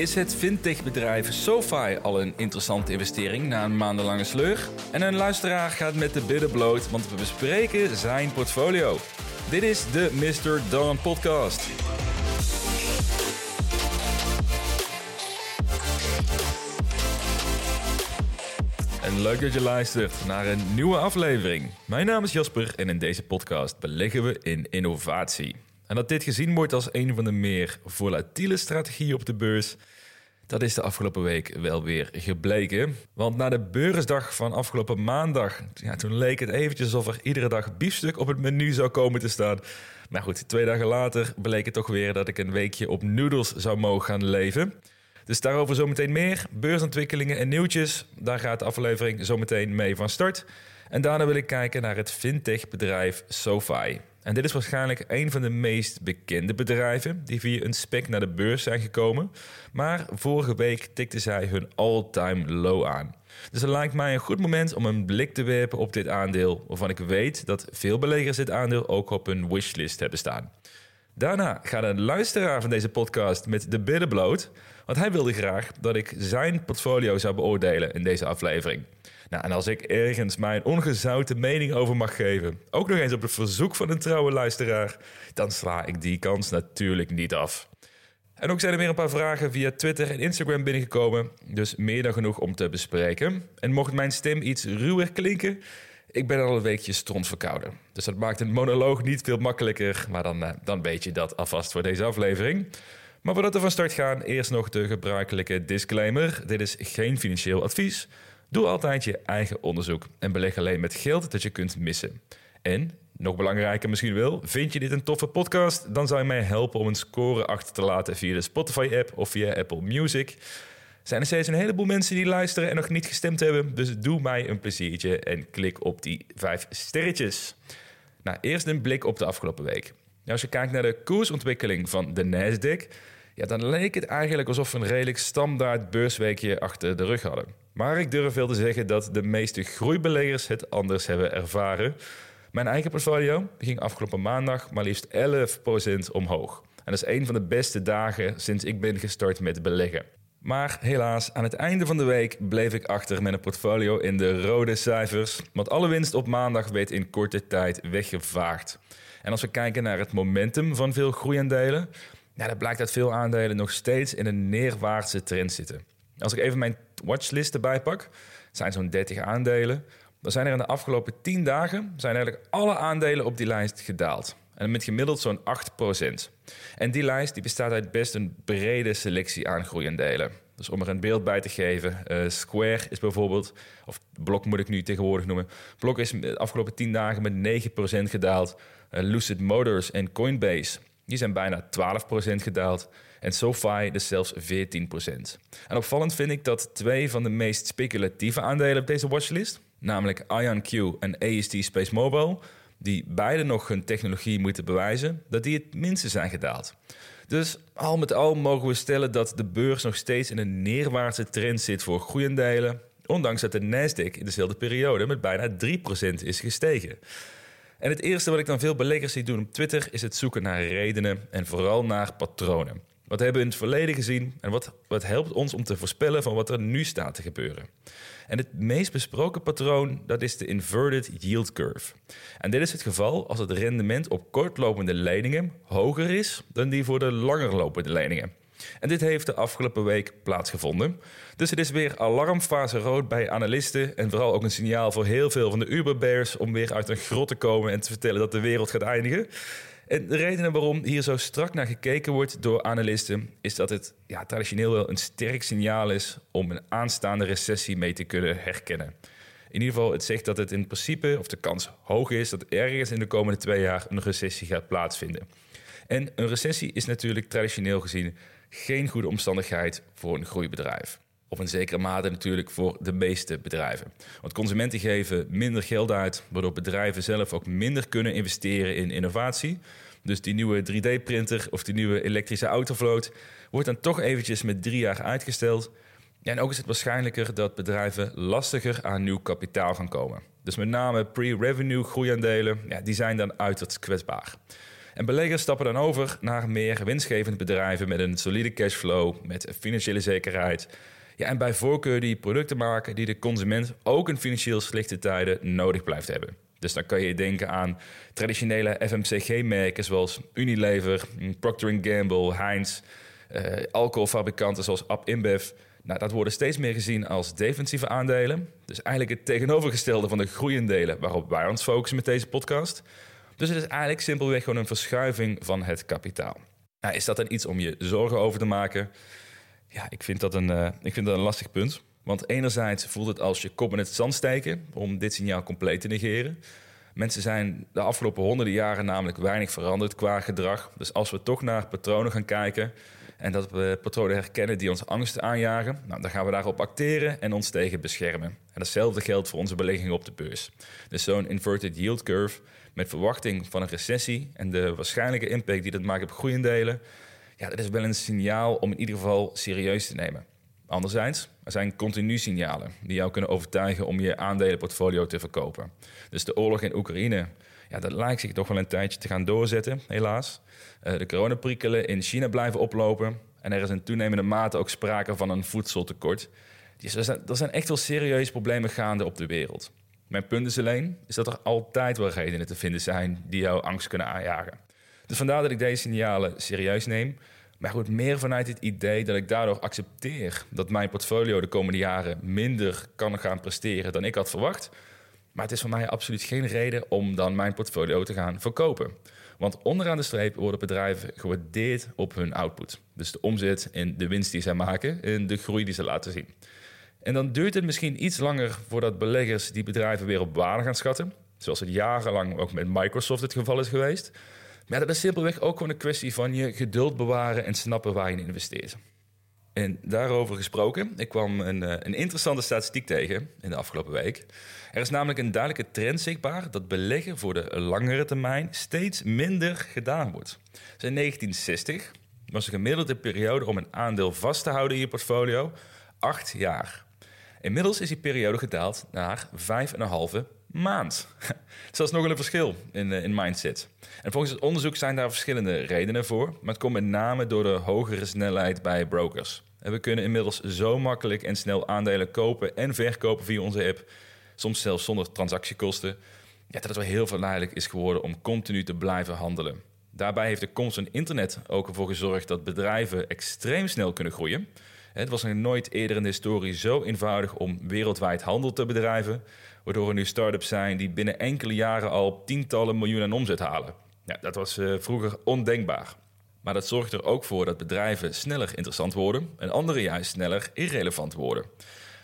Is het fintech-bedrijf SoFi al een interessante investering na een maandenlange sleur? En een luisteraar gaat met de billen bloot, want we bespreken zijn portfolio. Dit is de Mr. Don podcast. En leuk dat je luistert naar een nieuwe aflevering. Mijn naam is Jasper en in deze podcast beleggen we in innovatie. En dat dit gezien wordt als een van de meer volatiele strategieën op de beurs, dat is de afgelopen week wel weer gebleken. Want na de beursdag van afgelopen maandag, ja, toen leek het eventjes alsof er iedere dag biefstuk op het menu zou komen te staan. Maar goed, twee dagen later bleek het toch weer dat ik een weekje op noodles zou mogen gaan leven. Dus daarover zometeen meer. Beursontwikkelingen en nieuwtjes. Daar gaat de aflevering zometeen mee van start. En daarna wil ik kijken naar het fintech-bedrijf SoFi. En dit is waarschijnlijk een van de meest bekende bedrijven die via een spec naar de beurs zijn gekomen. Maar vorige week tikten zij hun all-time low aan. Dus het lijkt mij een goed moment om een blik te werpen op dit aandeel, waarvan ik weet dat veel beleggers dit aandeel ook op hun wishlist hebben staan. Daarna gaat een luisteraar van deze podcast met de billen bloot, want hij wilde graag dat ik zijn portfolio zou beoordelen in deze aflevering. Nou, en als ik ergens mijn ongezouten mening over mag geven, ook nog eens op het verzoek van een trouwe luisteraar, dan sla ik die kans natuurlijk niet af. En ook zijn er weer een paar vragen via Twitter en Instagram binnengekomen, dus meer dan genoeg om te bespreken. En mocht mijn stem iets ruwer klinken, ik ben al een weekje stront verkouden. Dus dat maakt een monoloog niet veel makkelijker, maar dan, eh, dan weet je dat alvast voor deze aflevering. Maar voordat we van start gaan, eerst nog de gebruikelijke disclaimer. Dit is geen financieel advies. Doe altijd je eigen onderzoek en beleg alleen met geld dat je kunt missen. En, nog belangrijker misschien wel, vind je dit een toffe podcast? Dan zou je mij helpen om een score achter te laten via de Spotify-app of via Apple Music. Zijn er steeds een heleboel mensen die luisteren en nog niet gestemd hebben, dus doe mij een pleziertje en klik op die vijf sterretjes. Nou, eerst een blik op de afgelopen week. Nou, als je kijkt naar de koersontwikkeling van de Nasdaq, ja, dan leek het eigenlijk alsof we een redelijk standaard beursweekje achter de rug hadden. Maar ik durf wel te zeggen dat de meeste groeibeleggers het anders hebben ervaren. Mijn eigen portfolio ging afgelopen maandag maar liefst 11% omhoog. En dat is een van de beste dagen sinds ik ben gestart met beleggen. Maar helaas, aan het einde van de week bleef ik achter met een portfolio in de rode cijfers. Want alle winst op maandag werd in korte tijd weggevaagd. En als we kijken naar het momentum van veel groeiaandelen, ja, dan blijkt dat veel aandelen nog steeds in een neerwaartse trend zitten. Als ik even mijn watchlist erbij pak, zijn zo'n 30 aandelen. Dan zijn er in de afgelopen 10 dagen zijn eigenlijk alle aandelen op die lijst gedaald. En met gemiddeld zo'n 8%. En die lijst die bestaat uit best een brede selectie aan groeiaandelen. Dus om er een beeld bij te geven, uh, Square is bijvoorbeeld, of Blok moet ik nu tegenwoordig noemen. Blok is de afgelopen 10 dagen met 9% gedaald. Uh, Lucid Motors en Coinbase, die zijn bijna 12% gedaald. En SoFi dus zelfs 14%. En opvallend vind ik dat twee van de meest speculatieve aandelen op deze watchlist, namelijk IonQ en AST Space Mobile, die beide nog hun technologie moeten bewijzen, dat die het minste zijn gedaald. Dus al met al mogen we stellen dat de beurs nog steeds in een neerwaartse trend zit voor groeiendelen, ondanks dat de Nasdaq in dezelfde periode met bijna 3% is gestegen. En het eerste wat ik dan veel beleggers zie doen op Twitter is het zoeken naar redenen en vooral naar patronen. Wat hebben we in het verleden gezien en wat, wat helpt ons om te voorspellen van wat er nu staat te gebeuren? En het meest besproken patroon, dat is de inverted yield curve. En dit is het geval als het rendement op kortlopende leningen hoger is dan die voor de langerlopende leningen. En dit heeft de afgelopen week plaatsgevonden. Dus het is weer alarmfase rood bij analisten en vooral ook een signaal voor heel veel van de Uberbears om weer uit een grot te komen en te vertellen dat de wereld gaat eindigen. En de reden waarom hier zo strak naar gekeken wordt door analisten, is dat het ja, traditioneel wel een sterk signaal is om een aanstaande recessie mee te kunnen herkennen. In ieder geval, het zegt dat het in principe, of de kans hoog is, dat ergens in de komende twee jaar een recessie gaat plaatsvinden. En een recessie is natuurlijk traditioneel gezien geen goede omstandigheid voor een groeibedrijf. Of in zekere mate natuurlijk voor de meeste bedrijven. Want consumenten geven minder geld uit, waardoor bedrijven zelf ook minder kunnen investeren in innovatie. Dus die nieuwe 3D-printer of die nieuwe elektrische autovloot wordt dan toch eventjes met drie jaar uitgesteld. en ook is het waarschijnlijker dat bedrijven lastiger aan nieuw kapitaal gaan komen. Dus met name pre-revenue groeiaandelen, ja, die zijn dan uiterst kwetsbaar. En beleggers stappen dan over naar meer winstgevende bedrijven met een solide cashflow, met financiële zekerheid. Ja, en bij voorkeur die producten maken die de consument ook in financieel slechte tijden nodig blijft hebben. Dus dan kan je denken aan traditionele FMCG-merken zoals Unilever, Procter Gamble, Heinz, uh, alcoholfabrikanten zoals Ab InBev. Nou, dat worden steeds meer gezien als defensieve aandelen. Dus eigenlijk het tegenovergestelde van de groeiendelen waarop wij ons focussen met deze podcast. Dus het is eigenlijk simpelweg gewoon een verschuiving van het kapitaal. Nou, is dat dan iets om je zorgen over te maken? Ja, ik vind dat een, uh, ik vind dat een lastig punt. Want enerzijds voelt het als je kop in het zand steken om dit signaal compleet te negeren. Mensen zijn de afgelopen honderden jaren namelijk weinig veranderd qua gedrag. Dus als we toch naar patronen gaan kijken en dat we patronen herkennen die ons angst aanjagen, nou, dan gaan we daarop acteren en ons tegen beschermen. En datzelfde geldt voor onze beleggingen op de beurs. Dus zo'n inverted yield curve met verwachting van een recessie en de waarschijnlijke impact die dat maakt op groeiendelen, ja, dat is wel een signaal om in ieder geval serieus te nemen. Anderzijds, er zijn continu signalen die jou kunnen overtuigen om je aandelenportfolio te verkopen. Dus de oorlog in Oekraïne, ja, dat lijkt zich toch wel een tijdje te gaan doorzetten, helaas. Uh, de coronaprikkelen in China blijven oplopen. En er is in toenemende mate ook sprake van een voedseltekort. Dus er zijn, er zijn echt wel serieuze problemen gaande op de wereld. Mijn punt is alleen is dat er altijd wel redenen te vinden zijn die jouw angst kunnen aanjagen. Dus vandaar dat ik deze signalen serieus neem. Maar goed, meer vanuit het idee dat ik daardoor accepteer dat mijn portfolio de komende jaren minder kan gaan presteren dan ik had verwacht. Maar het is voor mij absoluut geen reden om dan mijn portfolio te gaan verkopen. Want onderaan de streep worden bedrijven gewaardeerd op hun output. Dus de omzet en de winst die zij maken en de groei die ze laten zien. En dan duurt het misschien iets langer voordat beleggers die bedrijven weer op waarde gaan schatten. Zoals het jarenlang ook met Microsoft het geval is geweest. Maar dat is simpelweg ook gewoon een kwestie van je geduld bewaren en snappen waar je in investeert. En daarover gesproken, ik kwam een, eh, een interessante statistiek tegen in de afgelopen week. Er is namelijk een duidelijke trend zichtbaar dat beleggen voor de langere termijn steeds minder gedaan wordt. Dus in 1960 was de gemiddelde periode om een aandeel vast te houden in je portfolio 8 jaar. Inmiddels is die periode gedaald naar 5,5 maand. Dat is nogal een verschil in, eh, in mindset. En volgens het onderzoek zijn daar verschillende redenen voor. Maar het komt met name door de hogere snelheid bij brokers. En we kunnen inmiddels zo makkelijk en snel aandelen kopen en verkopen via onze app. Soms zelfs zonder transactiekosten. Ja, dat het wel heel verleidelijk is geworden om continu te blijven handelen. Daarbij heeft de komst van internet ook ervoor gezorgd dat bedrijven extreem snel kunnen groeien. Het was nog nooit eerder in de historie zo eenvoudig om wereldwijd handel te bedrijven, waardoor er nu start-ups zijn die binnen enkele jaren al tientallen miljoenen omzet halen. Ja, dat was uh, vroeger ondenkbaar. Maar dat zorgt er ook voor dat bedrijven sneller interessant worden en andere juist sneller irrelevant worden.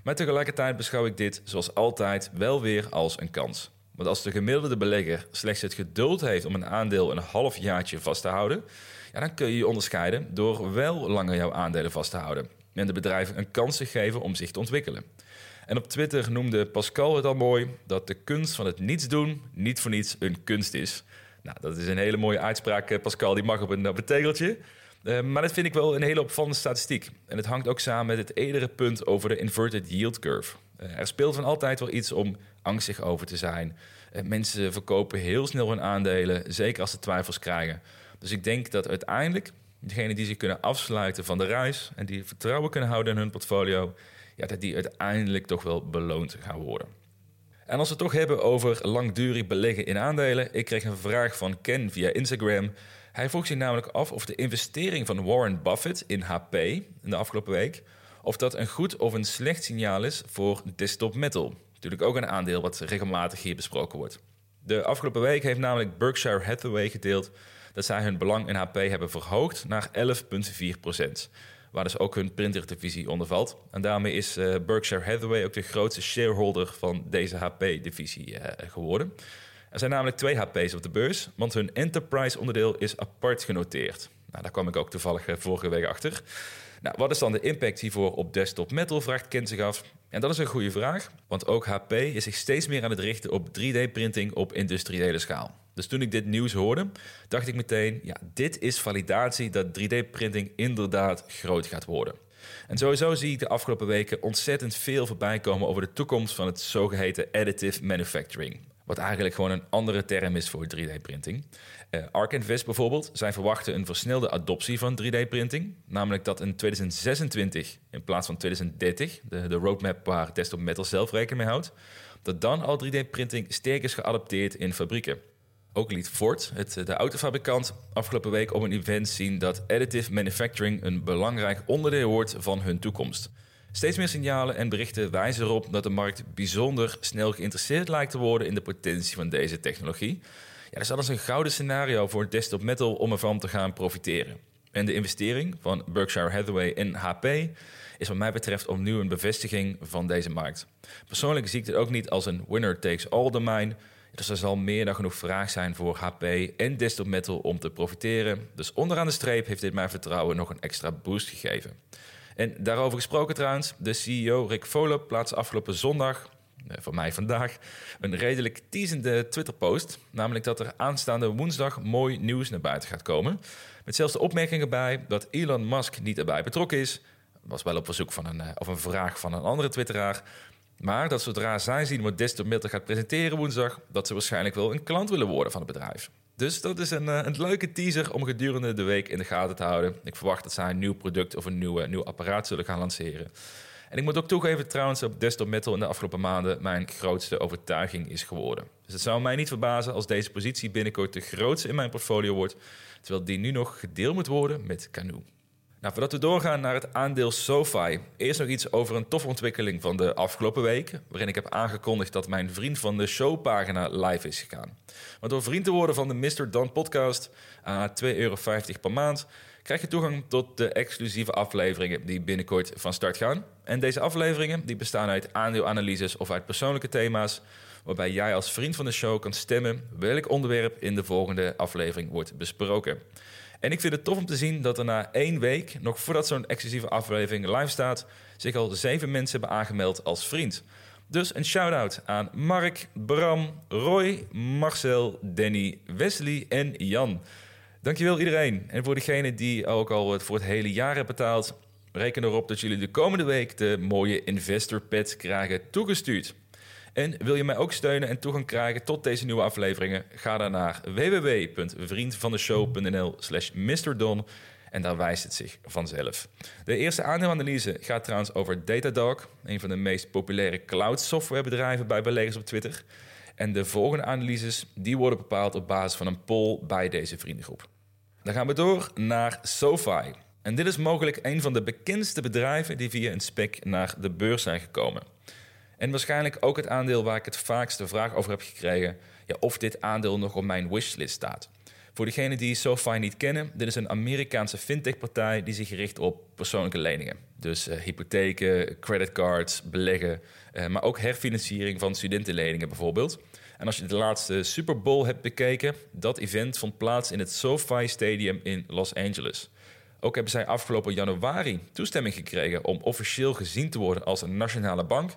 Maar tegelijkertijd beschouw ik dit, zoals altijd, wel weer als een kans. Want als de gemiddelde belegger slechts het geduld heeft om een aandeel een half jaartje vast te houden, ja, dan kun je je onderscheiden door wel langer jouw aandelen vast te houden en de bedrijven een kans te geven om zich te ontwikkelen. En op Twitter noemde Pascal het al mooi dat de kunst van het niets doen niet voor niets een kunst is. Nou, dat is een hele mooie uitspraak, eh, Pascal, die mag op een, op een tegeltje. Uh, maar dat vind ik wel een hele opvallende statistiek. En het hangt ook samen met het eerdere punt over de inverted yield curve. Uh, er speelt van altijd wel iets om angstig over te zijn. Mensen verkopen heel snel hun aandelen, zeker als ze twijfels krijgen. Dus ik denk dat uiteindelijk degenen die zich kunnen afsluiten van de reis en die vertrouwen kunnen houden in hun portfolio, ja, dat die uiteindelijk toch wel beloond gaan worden. En als we het toch hebben over langdurig beleggen in aandelen, ik kreeg een vraag van Ken via Instagram. Hij vroeg zich namelijk af of de investering van Warren Buffett in HP in de afgelopen week, of dat een goed of een slecht signaal is voor Desktop Metal. Natuurlijk ook een aandeel wat regelmatig hier besproken wordt. De afgelopen week heeft namelijk Berkshire Hathaway gedeeld dat zij hun belang in HP hebben verhoogd naar 11,4 procent. Waar dus ook hun printerdivisie onder valt. En daarmee is uh, Berkshire Hathaway ook de grootste shareholder van deze HP-divisie eh, geworden. Er zijn namelijk twee HP's op de beurs, want hun enterprise-onderdeel is apart genoteerd. Nou, daar kwam ik ook toevallig eh, vorige week achter. Nou, wat is dan de impact hiervoor op desktop metal, vraagt Kent zich af. En dat is een goede vraag, want ook HP is zich steeds meer aan het richten op 3D-printing op industriële schaal. Dus toen ik dit nieuws hoorde, dacht ik meteen: ja, dit is validatie dat 3D-printing inderdaad groot gaat worden. En sowieso zie ik de afgelopen weken ontzettend veel voorbij komen over de toekomst van het zogeheten additive manufacturing. Wat eigenlijk gewoon een andere term is voor 3D-printing. Uh, eh, Arc Invest bijvoorbeeld, zij verwachten een versnelde adoptie van 3D-printing. Namelijk dat in 2026 in plaats van 2030, de, de roadmap waar Desktop Metal zelf rekening mee houdt, dat dan al 3D-printing sterk is geadopteerd in fabrieken. Ook liet Ford, het, de autofabrikant, afgelopen week op een event zien dat additive manufacturing een belangrijk onderdeel wordt van hun toekomst. Steeds meer signalen en berichten wijzen erop dat de markt bijzonder snel geïnteresseerd lijkt te worden in de potentie van deze technologie. Ja, dat is alles een gouden scenario voor Desktop Metal om ervan te gaan profiteren. En de investering van Berkshire Hathaway in HP is wat mij betreft opnieuw een bevestiging van deze markt. Persoonlijk zie ik dit ook niet als een winner takes all domein. Dus er zal meer dan genoeg vraag zijn voor HP en Desktop Metal om te profiteren. Dus onderaan de streep heeft dit mijn vertrouwen nog een extra boost gegeven. En daarover gesproken trouwens, de CEO Rick Volop plaatste afgelopen zondag, eh, voor mij vandaag, een redelijk teasende Twitter-post. Namelijk dat er aanstaande woensdag mooi nieuws naar buiten gaat komen. Met zelfs de opmerkingen bij dat Elon Musk niet erbij betrokken is. Was wel op verzoek van een, eh, of een vraag van een andere Twitteraar. Maar dat zodra zij zien wat Desktop gaat presenteren woensdag, dat ze waarschijnlijk wel een klant willen worden van het bedrijf. Dus dat is een, eh, een leuke teaser om gedurende de week in de gaten te houden. Ik verwacht dat zij een nieuw product of een nieuw, nieuw apparaat zullen gaan lanceren. En ik moet ook toegeven trouwens dat Desktop Metal in de afgelopen maanden mijn grootste overtuiging is geworden. Dus het zou mij niet verbazen als deze positie binnenkort de grootste in mijn portfolio wordt, terwijl die nu nog gedeeld moet worden met Canoe. Nou, voordat we doorgaan naar het aandeel SoFi, eerst nog iets over een toffe ontwikkeling van de afgelopen week, waarin ik heb aangekondigd dat mijn vriend van de showpagina live is gegaan. Want door vriend te worden van de Mr. Don podcast aan 2,50 euro per maand, krijg je toegang tot de exclusieve afleveringen die binnenkort van start gaan. En deze afleveringen die bestaan uit aandeelanalyses of uit persoonlijke thema's, waarbij jij als vriend van de show kan stemmen welk onderwerp in de volgende aflevering wordt besproken. En ik vind het tof om te zien dat er na één week, nog voordat zo'n exclusieve aflevering live staat, zich al zeven mensen hebben aangemeld als vriend. Dus een shout-out aan Mark, Bram, Roy, Marcel, Danny, Wesley en Jan. Dankjewel iedereen. En voor degene die ook al voor het hele jaar hebben betaald, reken erop dat jullie de komende week de mooie Investor Pet krijgen toegestuurd. En wil je mij ook steunen en toegang krijgen tot deze nieuwe afleveringen? Ga dan naar www.vriendvandeshow.nl slash mrdon en daar wijst het zich vanzelf. De eerste aandeelanalyse gaat trouwens over Datadog, een van de meest populaire cloud softwarebedrijven bij beleggers op Twitter. En de volgende analyses die worden bepaald op basis van een poll bij deze vriendengroep. Dan gaan we door naar SoFi. En dit is mogelijk een van de bekendste bedrijven die via een spec naar de beurs zijn gekomen. En waarschijnlijk ook het aandeel waar ik het vaakst de vraag over heb gekregen: ja, of dit aandeel nog op mijn wishlist staat. Voor degenen die SoFi niet kennen, dit is een Amerikaanse fintech-partij die zich richt op persoonlijke leningen. Dus uh, hypotheken, creditcards, beleggen, uh, maar ook herfinanciering van studentenleningen bijvoorbeeld. En als je de laatste Super Bowl hebt bekeken, dat event vond plaats in het SoFi Stadium in Los Angeles. Ook hebben zij afgelopen januari toestemming gekregen om officieel gezien te worden als een nationale bank.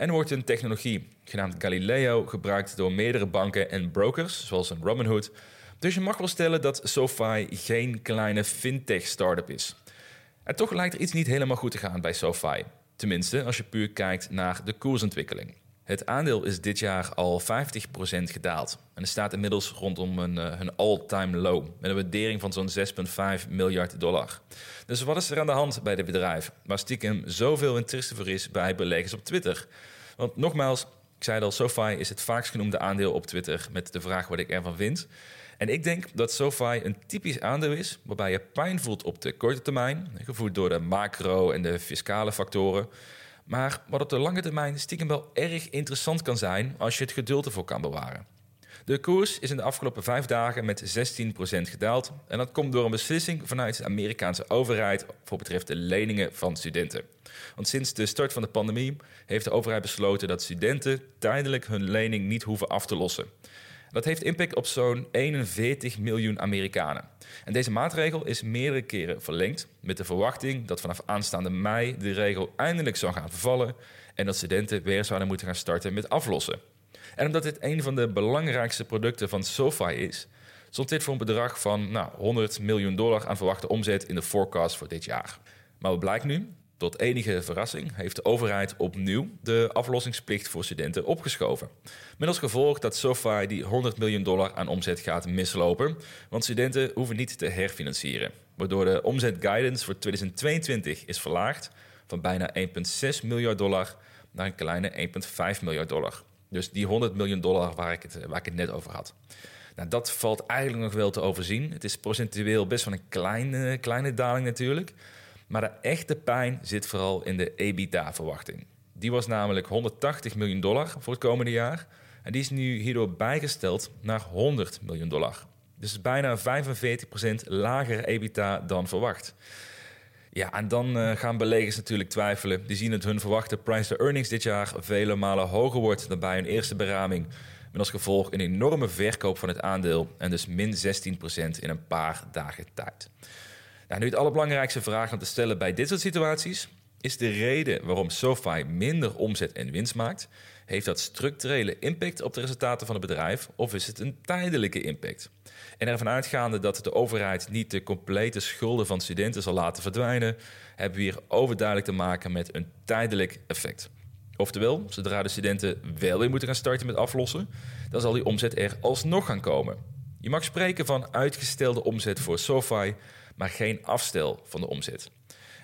En wordt een technologie genaamd Galileo gebruikt door meerdere banken en brokers, zoals een Robinhood. Dus je mag wel stellen dat SoFi geen kleine fintech-startup is. En toch lijkt er iets niet helemaal goed te gaan bij SoFi. Tenminste, als je puur kijkt naar de koersontwikkeling. Het aandeel is dit jaar al 50% gedaald. En er staat inmiddels rondom een, uh, een all-time low. Met een waardering van zo'n 6,5 miljard dollar. Dus wat is er aan de hand bij dit bedrijf? Waar stiekem zoveel interesse voor is bij beleggers op Twitter. Want nogmaals, ik zei al, SoFi is het vaakst genoemde aandeel op Twitter met de vraag wat ik ervan vind. En ik denk dat SoFi een typisch aandeel is waarbij je pijn voelt op de korte termijn, gevoed door de macro- en de fiscale factoren. Maar wat op de lange termijn stiekem wel erg interessant kan zijn als je het geduld ervoor kan bewaren. De koers is in de afgelopen vijf dagen met 16% gedaald. En dat komt door een beslissing vanuit de Amerikaanse overheid voor betreft de leningen van studenten. Want sinds de start van de pandemie heeft de overheid besloten dat studenten tijdelijk hun lening niet hoeven af te lossen. Dat heeft impact op zo'n 41 miljoen Amerikanen. En deze maatregel is meerdere keren verlengd met de verwachting dat vanaf aanstaande mei de regel eindelijk zou gaan vervallen en dat studenten weer zouden moeten gaan starten met aflossen. En omdat dit een van de belangrijkste producten van SoFi is, stond dit voor een bedrag van nou, 100 miljoen dollar aan verwachte omzet in de forecast voor dit jaar. Maar wat blijkt nu? Tot enige verrassing heeft de overheid opnieuw de aflossingsplicht voor studenten opgeschoven. Met als gevolg dat SoFi die 100 miljoen dollar aan omzet gaat mislopen, want studenten hoeven niet te herfinancieren. Waardoor de omzetguidance voor 2022 is verlaagd van bijna 1,6 miljard dollar naar een kleine 1,5 miljard dollar. Dus die 100 miljoen dollar waar ik het, waar ik het net over had. Nou, dat valt eigenlijk nog wel te overzien. Het is procentueel best wel een kleine, kleine daling natuurlijk. Maar de echte pijn zit vooral in de EBITDA-verwachting. Die was namelijk 180 miljoen dollar voor het komende jaar. En die is nu hierdoor bijgesteld naar 100 miljoen dollar. Dus bijna 45% lager EBITDA dan verwacht. Ja, en dan uh, gaan beleggers natuurlijk twijfelen. Die zien dat hun verwachte price-to-earnings dit jaar vele malen hoger wordt dan bij hun eerste beraming. Met als gevolg een enorme verkoop van het aandeel en dus min 16% in een paar dagen tijd. Nou, nu het allerbelangrijkste vraag om te stellen bij dit soort situaties is de reden waarom SoFi minder omzet en winst maakt. Heeft dat structurele impact op de resultaten van het bedrijf of is het een tijdelijke impact? En ervan uitgaande dat de overheid niet de complete schulden van studenten zal laten verdwijnen, hebben we hier overduidelijk te maken met een tijdelijk effect. Oftewel, zodra de studenten wel weer moeten gaan starten met aflossen, dan zal die omzet er alsnog gaan komen. Je mag spreken van uitgestelde omzet voor SoFi, maar geen afstel van de omzet.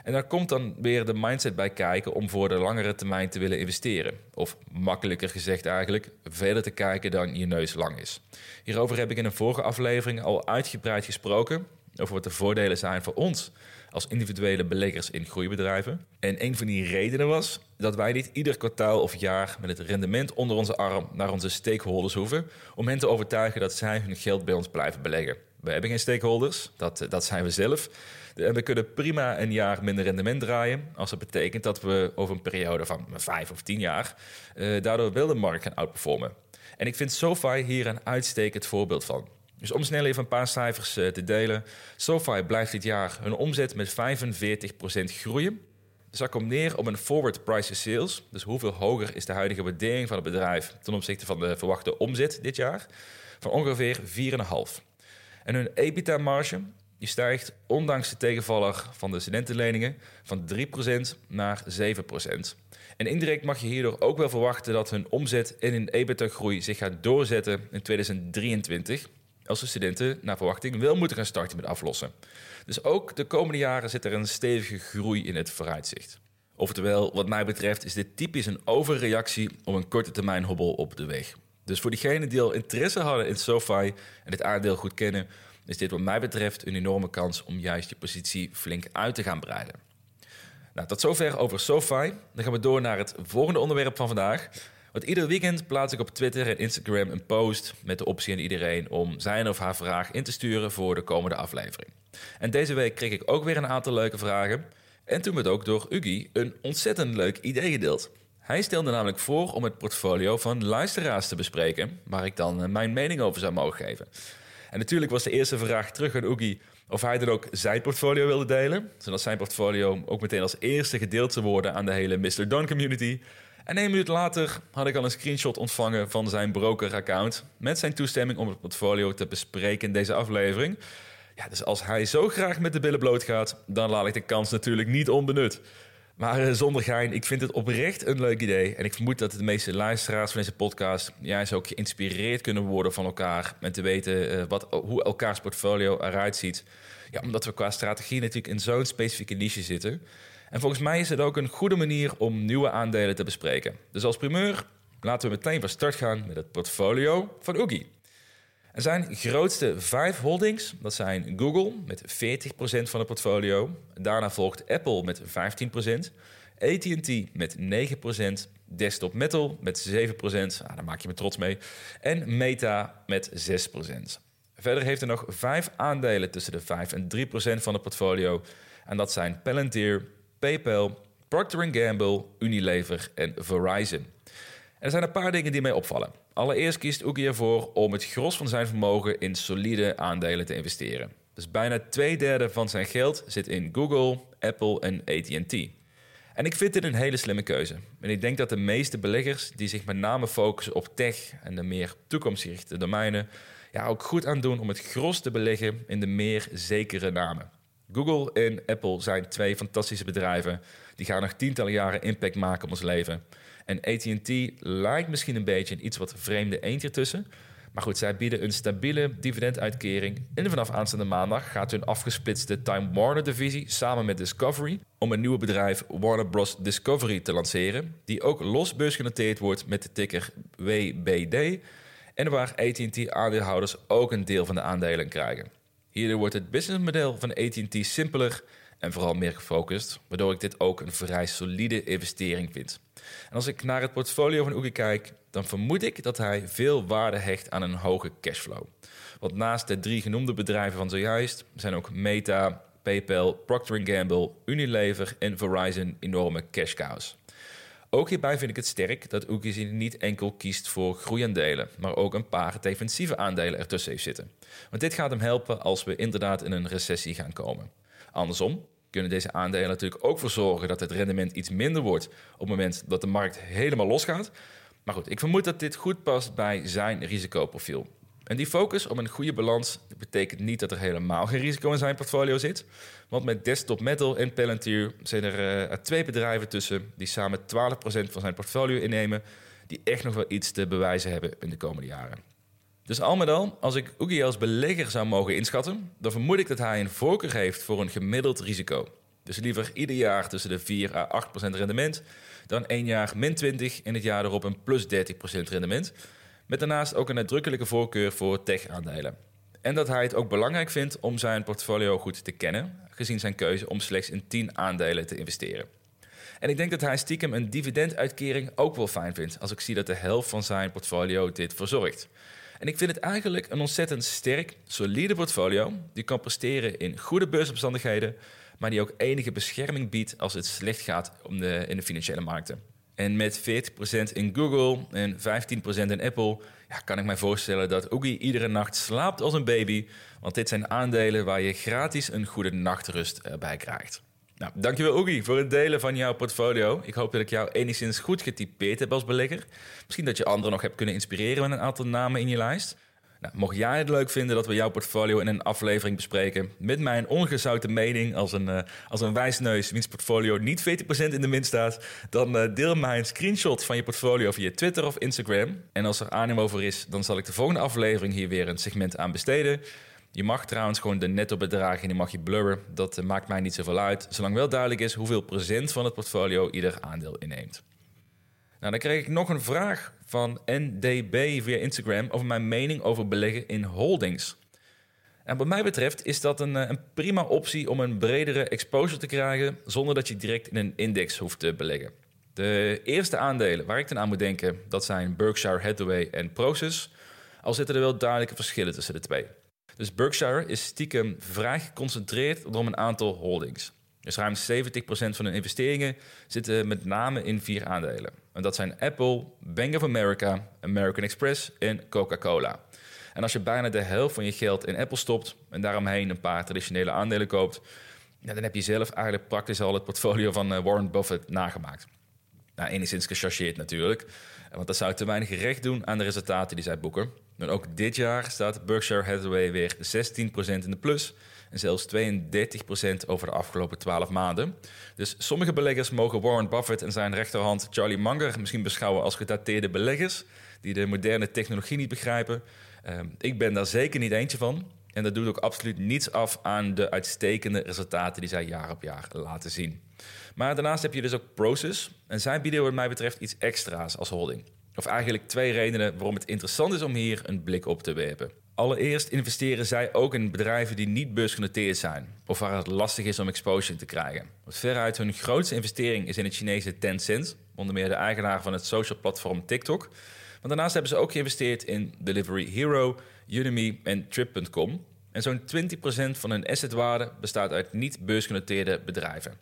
En daar komt dan weer de mindset bij kijken om voor de langere termijn te willen investeren. Of makkelijker gezegd eigenlijk, verder te kijken dan je neus lang is. Hierover heb ik in een vorige aflevering al uitgebreid gesproken. Over wat de voordelen zijn voor ons als individuele beleggers in groeibedrijven. En een van die redenen was dat wij niet ieder kwartaal of jaar met het rendement onder onze arm naar onze stakeholders hoeven om hen te overtuigen dat zij hun geld bij ons blijven beleggen. We hebben geen stakeholders, dat, dat zijn we zelf. En we kunnen prima een jaar minder rendement draaien. Als dat betekent dat we over een periode van vijf of tien jaar uh, daardoor wel de markt gaan outperformen. En ik vind SoFi hier een uitstekend voorbeeld van. Dus om snel even een paar cijfers uh, te delen. SoFi blijft dit jaar hun omzet met 45% groeien. Dus dat komt neer op een forward price sales. Dus hoeveel hoger is de huidige waardering van het bedrijf ten opzichte van de verwachte omzet dit jaar? Van ongeveer 4,5. En hun EBITDA-marge die stijgt, ondanks de tegenvaller van de studentenleningen, van 3% naar 7%. En indirect mag je hierdoor ook wel verwachten dat hun omzet en hun EBITDA-groei zich gaat doorzetten in 2023, als de studenten naar verwachting wel moeten gaan starten met aflossen. Dus ook de komende jaren zit er een stevige groei in het vooruitzicht. Oftewel, wat mij betreft is dit typisch een overreactie op een korte termijn hobbel op de weg. Dus voor diegenen die al interesse hadden in SoFi en het aandeel goed kennen, is dit wat mij betreft een enorme kans om juist je positie flink uit te gaan breiden. Nou, tot zover over SoFi. Dan gaan we door naar het volgende onderwerp van vandaag. Want ieder weekend plaats ik op Twitter en Instagram een post met de optie aan iedereen om zijn of haar vraag in te sturen voor de komende aflevering. En deze week kreeg ik ook weer een aantal leuke vragen. En toen werd ook door Ugi een ontzettend leuk idee gedeeld. Hij stelde namelijk voor om het portfolio van luisteraars te bespreken, waar ik dan eh, mijn mening over zou mogen geven. En natuurlijk was de eerste vraag terug aan Oogie of hij dan ook zijn portfolio wilde delen. Zodat zijn portfolio ook meteen als eerste gedeeld zou worden aan de hele Mr. Don community. En een minuut later had ik al een screenshot ontvangen van zijn broker-account. Met zijn toestemming om het portfolio te bespreken in deze aflevering. Ja, dus als hij zo graag met de billen bloot gaat, dan laat ik de kans natuurlijk niet onbenut. Maar uh, zonder gein, ik vind het oprecht een leuk idee. En ik vermoed dat de meeste luisteraars van deze podcast juist ook geïnspireerd kunnen worden van elkaar. En te weten uh, wat, hoe elkaars portfolio eruit ziet. Ja, omdat we qua strategie natuurlijk in zo'n specifieke niche zitten. En volgens mij is het ook een goede manier om nieuwe aandelen te bespreken. Dus als primeur laten we meteen van start gaan met het portfolio van Oogie. Er zijn grootste vijf holdings. Dat zijn Google met 40% van het portfolio. Daarna volgt Apple met 15%. AT&T met 9%. Desktop Metal met 7%. Ah, daar maak je me trots mee. En Meta met 6%. Verder heeft er nog vijf aandelen tussen de 5 en 3% van het portfolio. En dat zijn Palantir, PayPal, Procter Gamble, Unilever en Verizon. Er zijn een paar dingen die mij opvallen. Allereerst kiest Oogie ervoor om het gros van zijn vermogen in solide aandelen te investeren. Dus bijna twee derde van zijn geld zit in Google, Apple en AT&T. En ik vind dit een hele slimme keuze. En ik denk dat de meeste beleggers die zich met name focussen op tech en de meer toekomstgerichte domeinen, ja, ook goed aan doen om het gros te beleggen in de meer zekere namen. Google en Apple zijn twee fantastische bedrijven. Die gaan nog tientallen jaren impact maken op ons leven. En AT&T lijkt misschien een beetje een iets wat vreemde eentje tussen. Maar goed, zij bieden een stabiele dividenduitkering. En vanaf aanstaande maandag gaat hun afgesplitste Time Warner divisie samen met Discovery om een nieuwe bedrijf Warner Bros. Discovery te lanceren, die ook los beursgenoteerd wordt met de ticker WBD en waar AT&T aandeelhouders ook een deel van de aandelen krijgen. Hierdoor wordt het businessmodel van AT&T simpeler en vooral meer gefocust, waardoor ik dit ook een vrij solide investering vind. En als ik naar het portfolio van Oogie kijk, dan vermoed ik dat hij veel waarde hecht aan een hoge cashflow. Want naast de drie genoemde bedrijven van zojuist zijn ook Meta, PayPal, Procter Gamble, Unilever en Verizon enorme cash cows. Ook hierbij vind ik het sterk dat Oogie niet enkel kiest voor groeiaandelen, maar ook een paar defensieve aandelen ertussen heeft zitten. Want dit gaat hem helpen als we inderdaad in een recessie gaan komen. Andersom kunnen deze aandelen natuurlijk ook voor zorgen dat het rendement iets minder wordt op het moment dat de markt helemaal losgaat. Maar goed, ik vermoed dat dit goed past bij zijn risicoprofiel. En die focus op een goede balans betekent niet dat er helemaal geen risico in zijn portfolio zit. Want met Desktop Metal en Palantir zijn er uh, twee bedrijven tussen die samen 12% van zijn portfolio innemen, die echt nog wel iets te bewijzen hebben in de komende jaren. Dus al met al, als ik Oogie als belegger zou mogen inschatten, dan vermoed ik dat hij een voorkeur heeft voor een gemiddeld risico. Dus liever ieder jaar tussen de 4 à 8% rendement dan één jaar min 20 en het jaar erop een plus 30% rendement. Met daarnaast ook een nadrukkelijke voorkeur voor tech-aandelen. En dat hij het ook belangrijk vindt om zijn portfolio goed te kennen, gezien zijn keuze om slechts in 10 aandelen te investeren. En ik denk dat hij stiekem een dividenduitkering ook wel fijn vindt, als ik zie dat de helft van zijn portfolio dit verzorgt. En ik vind het eigenlijk een ontzettend sterk, solide portfolio die kan presteren in goede beursomstandigheden, maar die ook enige bescherming biedt als het slecht gaat om de, in de financiële markten. En met 40% in Google en 15% in Apple ja, kan ik mij voorstellen dat Oogie iedere nacht slaapt als een baby. Want dit zijn aandelen waar je gratis een goede nachtrust bij krijgt. Nou, dankjewel Oogie voor het delen van jouw portfolio. Ik hoop dat ik jou enigszins goed getypeerd heb als belegger. Misschien dat je anderen nog hebt kunnen inspireren met een aantal namen in je lijst. Nou, mocht jij het leuk vinden dat we jouw portfolio in een aflevering bespreken... met mijn ongezouten mening als een, uh, als een wijsneus... wiens portfolio niet 40% in de min staat... dan uh, deel mij een screenshot van je portfolio via Twitter of Instagram. En als er animo voor is, dan zal ik de volgende aflevering hier weer een segment aan besteden... Je mag trouwens gewoon de netto bedragen die mag je blurren. Dat uh, maakt mij niet zoveel uit, zolang wel duidelijk is hoeveel procent van het portfolio ieder aandeel inneemt. Nou, dan kreeg ik nog een vraag van NDB via Instagram over mijn mening over beleggen in holdings. En wat mij betreft is dat een, een, prima optie om een bredere exposure te krijgen zonder dat je direct in een index hoeft te beleggen. De eerste aandelen waar ik dan aan moet denken, dat zijn Berkshire Hathaway en Prosus. Al zitten er wel duidelijke verschillen tussen de twee. Dus Berkshire is stiekem vrij geconcentreerd rond een aantal holdings. Dus ruim 70% van hun investeringen zitten met name in vier aandelen. En dat zijn Apple, Bank of America, American Express en Coca-Cola. En als je bijna de helft van je geld in Apple stopt en daaromheen een paar traditionele aandelen koopt, dan heb je zelf eigenlijk praktisch al het portfolio van eh, Warren Buffett nagemaakt. Nou, enigszins gechargeerd natuurlijk, want dat zou te weinig recht doen aan de resultaten die zij boeken. En ook dit jaar staat Berkshire Hathaway weer 16% in de plus en zelfs 32% over de afgelopen 12 maanden. Dus sommige beleggers mogen Warren Buffett en zijn rechterhand Charlie Munger misschien beschouwen als gedateerde beleggers die de moderne technologie niet begrijpen. Ehm, ik ben daar zeker niet eentje van. En dat doet ook absoluut niets af aan de uitstekende resultaten die zij jaar op jaar laten zien. Maar daarnaast heb je dus ook Proces. En zij bieden wat mij betreft iets extra's als holding. Of eigenlijk twee redenen waarom het interessant is om hier een blik op te werpen. Allereerst investeren zij ook in bedrijven die niet beursgenoteerd zijn, of waar het lastig is om exposure te krijgen. Want veruit hun grootste investering is in het Chinese Tencent, onder meer de eigenaar van het social platform TikTok. Maar daarnaast hebben ze ook geïnvesteerd in Delivery Hero, Udemy en Trip.com. En zo'n 20% van hun assetwaarde bestaat uit niet beursgenoteerde bedrijven.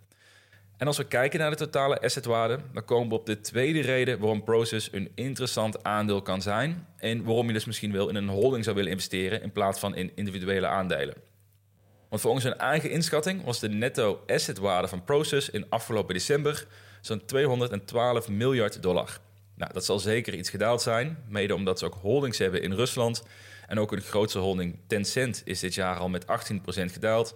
En als we kijken naar de totale assetwaarde, dan komen we op de tweede reden waarom Proces een interessant aandeel kan zijn. En waarom je dus misschien wel in een holding zou willen investeren in plaats van in individuele aandelen. Want volgens hun eigen inschatting was de netto assetwaarde van Proces in afgelopen december zo'n 212 miljard dollar. Nou, dat zal zeker iets gedaald zijn, mede omdat ze ook holdings hebben in Rusland. En ook een grootste holding Tencent is dit jaar al met 18% gedaald.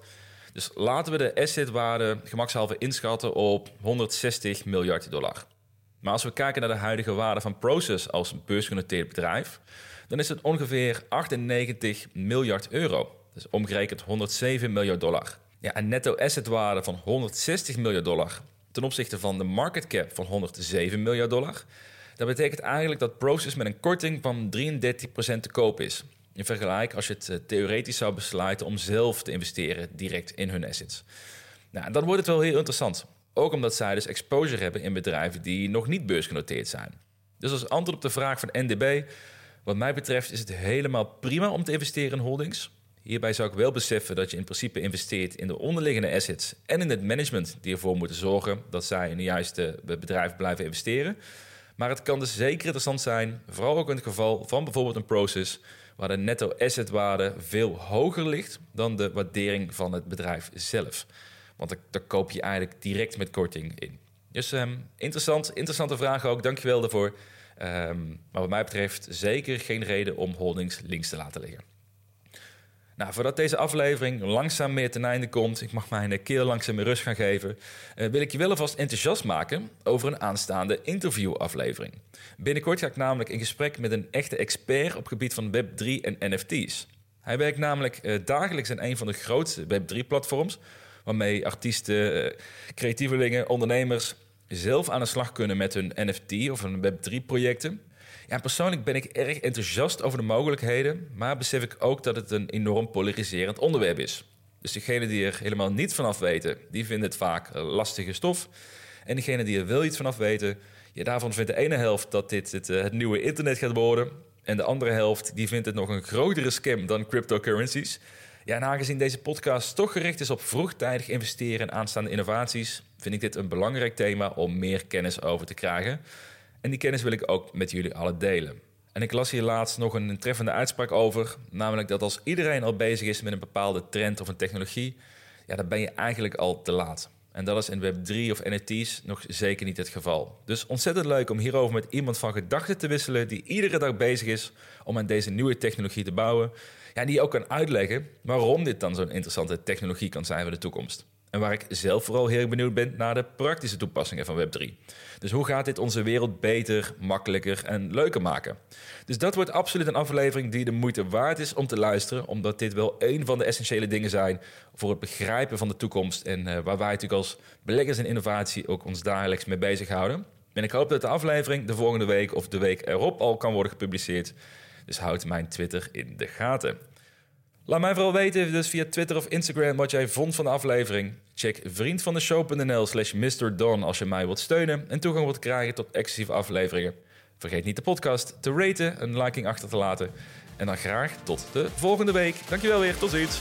Dus laten we de assetwaarde gemakshalve inschatten op 160 miljard dollar. Maar als we kijken naar de huidige waarde van Proces als beursgenoteerd bedrijf, dan is het ongeveer 98 miljard euro. Dus omgerekend 107 miljard dollar. Ja, een netto assetwaarde van 160 miljard dollar ten opzichte van de market cap van 107 miljard dollar. Dat betekent eigenlijk dat Proces met een korting van 33% te koop is. In vergelijking als je het eh, theoretisch zou besluiten om zelf te investeren direct in hun assets. Nou, dan wordt het wel heel interessant. Ook omdat zij dus exposure hebben in bedrijven die nog niet beursgenoteerd zijn. Dus als antwoord op de vraag van NDB, wat mij betreft is het helemaal prima om te investeren in holdings. Hierbij zou ik wel beseffen dat je in principe investeert in de onderliggende assets en in het management die ervoor moeten zorgen dat zij in de juiste bedrijf blijven investeren. Maar het kan dus zeker interessant zijn, vooral ook in het geval van bijvoorbeeld een Proces, waar de netto assetwaarde veel hoger ligt dan de waardering van het bedrijf zelf. Want daar, koop je eigenlijk direct met korting in. Dus um, interessant, interessante vraag ook, dankjewel daarvoor. Um, maar wat mij betreft zeker geen reden om holdings links te laten liggen. Nou, voordat deze aflevering langzaam meer ten einde komt, ik mag mijn keel langzaam meer rust gaan geven, uh, wil ik je wel alvast enthousiast maken over een aanstaande interviewaflevering. Binnenkort ga ik namelijk in gesprek met een echte expert op het gebied van Web3 en NFT's. Hij werkt namelijk uh, dagelijks in een van de grootste Web3-platforms, waarmee artiesten, uh, creatievelingen, ondernemers zelf aan de slag kunnen met hun NFT of hun Web3-projecten. Persoonlijk ben ik erg enthousiast over de mogelijkheden, maar besef ik ook dat het een enorm polariserend onderwerp is. Dus degenen die er helemaal niets vanaf weten, die vinden het vaak lastige stof. En degenen die er wel iets vanaf weten, ja, daarvan vindt de ene helft dat dit het, eh, het nieuwe internet gaat worden. En de andere helft die vindt het nog een grotere scam dan cryptocurrencies. Ja, en aangezien deze podcast toch gericht is op vroegtijdig investeren in aanstaande innovaties, vind ik dit een belangrijk thema om meer kennis over te krijgen. En die kennis wil ik ook met jullie allen delen. En ik las hier laatst nog een treffende uitspraak over, namelijk dat als iedereen al bezig is met een bepaalde trend of een technologie, ja, dan ben je eigenlijk al te laat. En dat is in Web3 of NFT's nog zeker niet het geval. Dus ontzettend leuk om hierover met iemand van gedachten te wisselen die iedere dag bezig is om aan deze nieuwe technologie te bouwen. Ja, die ook kan uitleggen waarom dit dan zo'n interessante technologie kan zijn voor de toekomst. En waar ik zelf vooral heel benieuwd ben naar de praktische toepassingen van Web3. Dus hoe gaat dit onze wereld beter, makkelijker en leuker maken? Dus dat wordt absoluut een aflevering die de moeite waard is om te luisteren, omdat dit wel een van de essentiële dingen zijn voor het begrijpen van de toekomst en uh, waar wij natuurlijk als beleggers en innovatie ook ons dagelijks mee bezighouden. En ik hoop dat de aflevering de volgende week of de week erop al kan worden gepubliceerd. Dus houd mijn Twitter in de gaten. Laat mij vooral weten, dus via Twitter of Instagram, wat jij vond van de aflevering. Check vriendvandeshow.nl slash Don als je mij wilt steunen en toegang wilt krijgen tot exclusieve afleveringen. Vergeet niet de podcast te raten, een liking achter te laten. En dan graag tot de volgende week. Dankjewel weer, tot ziens.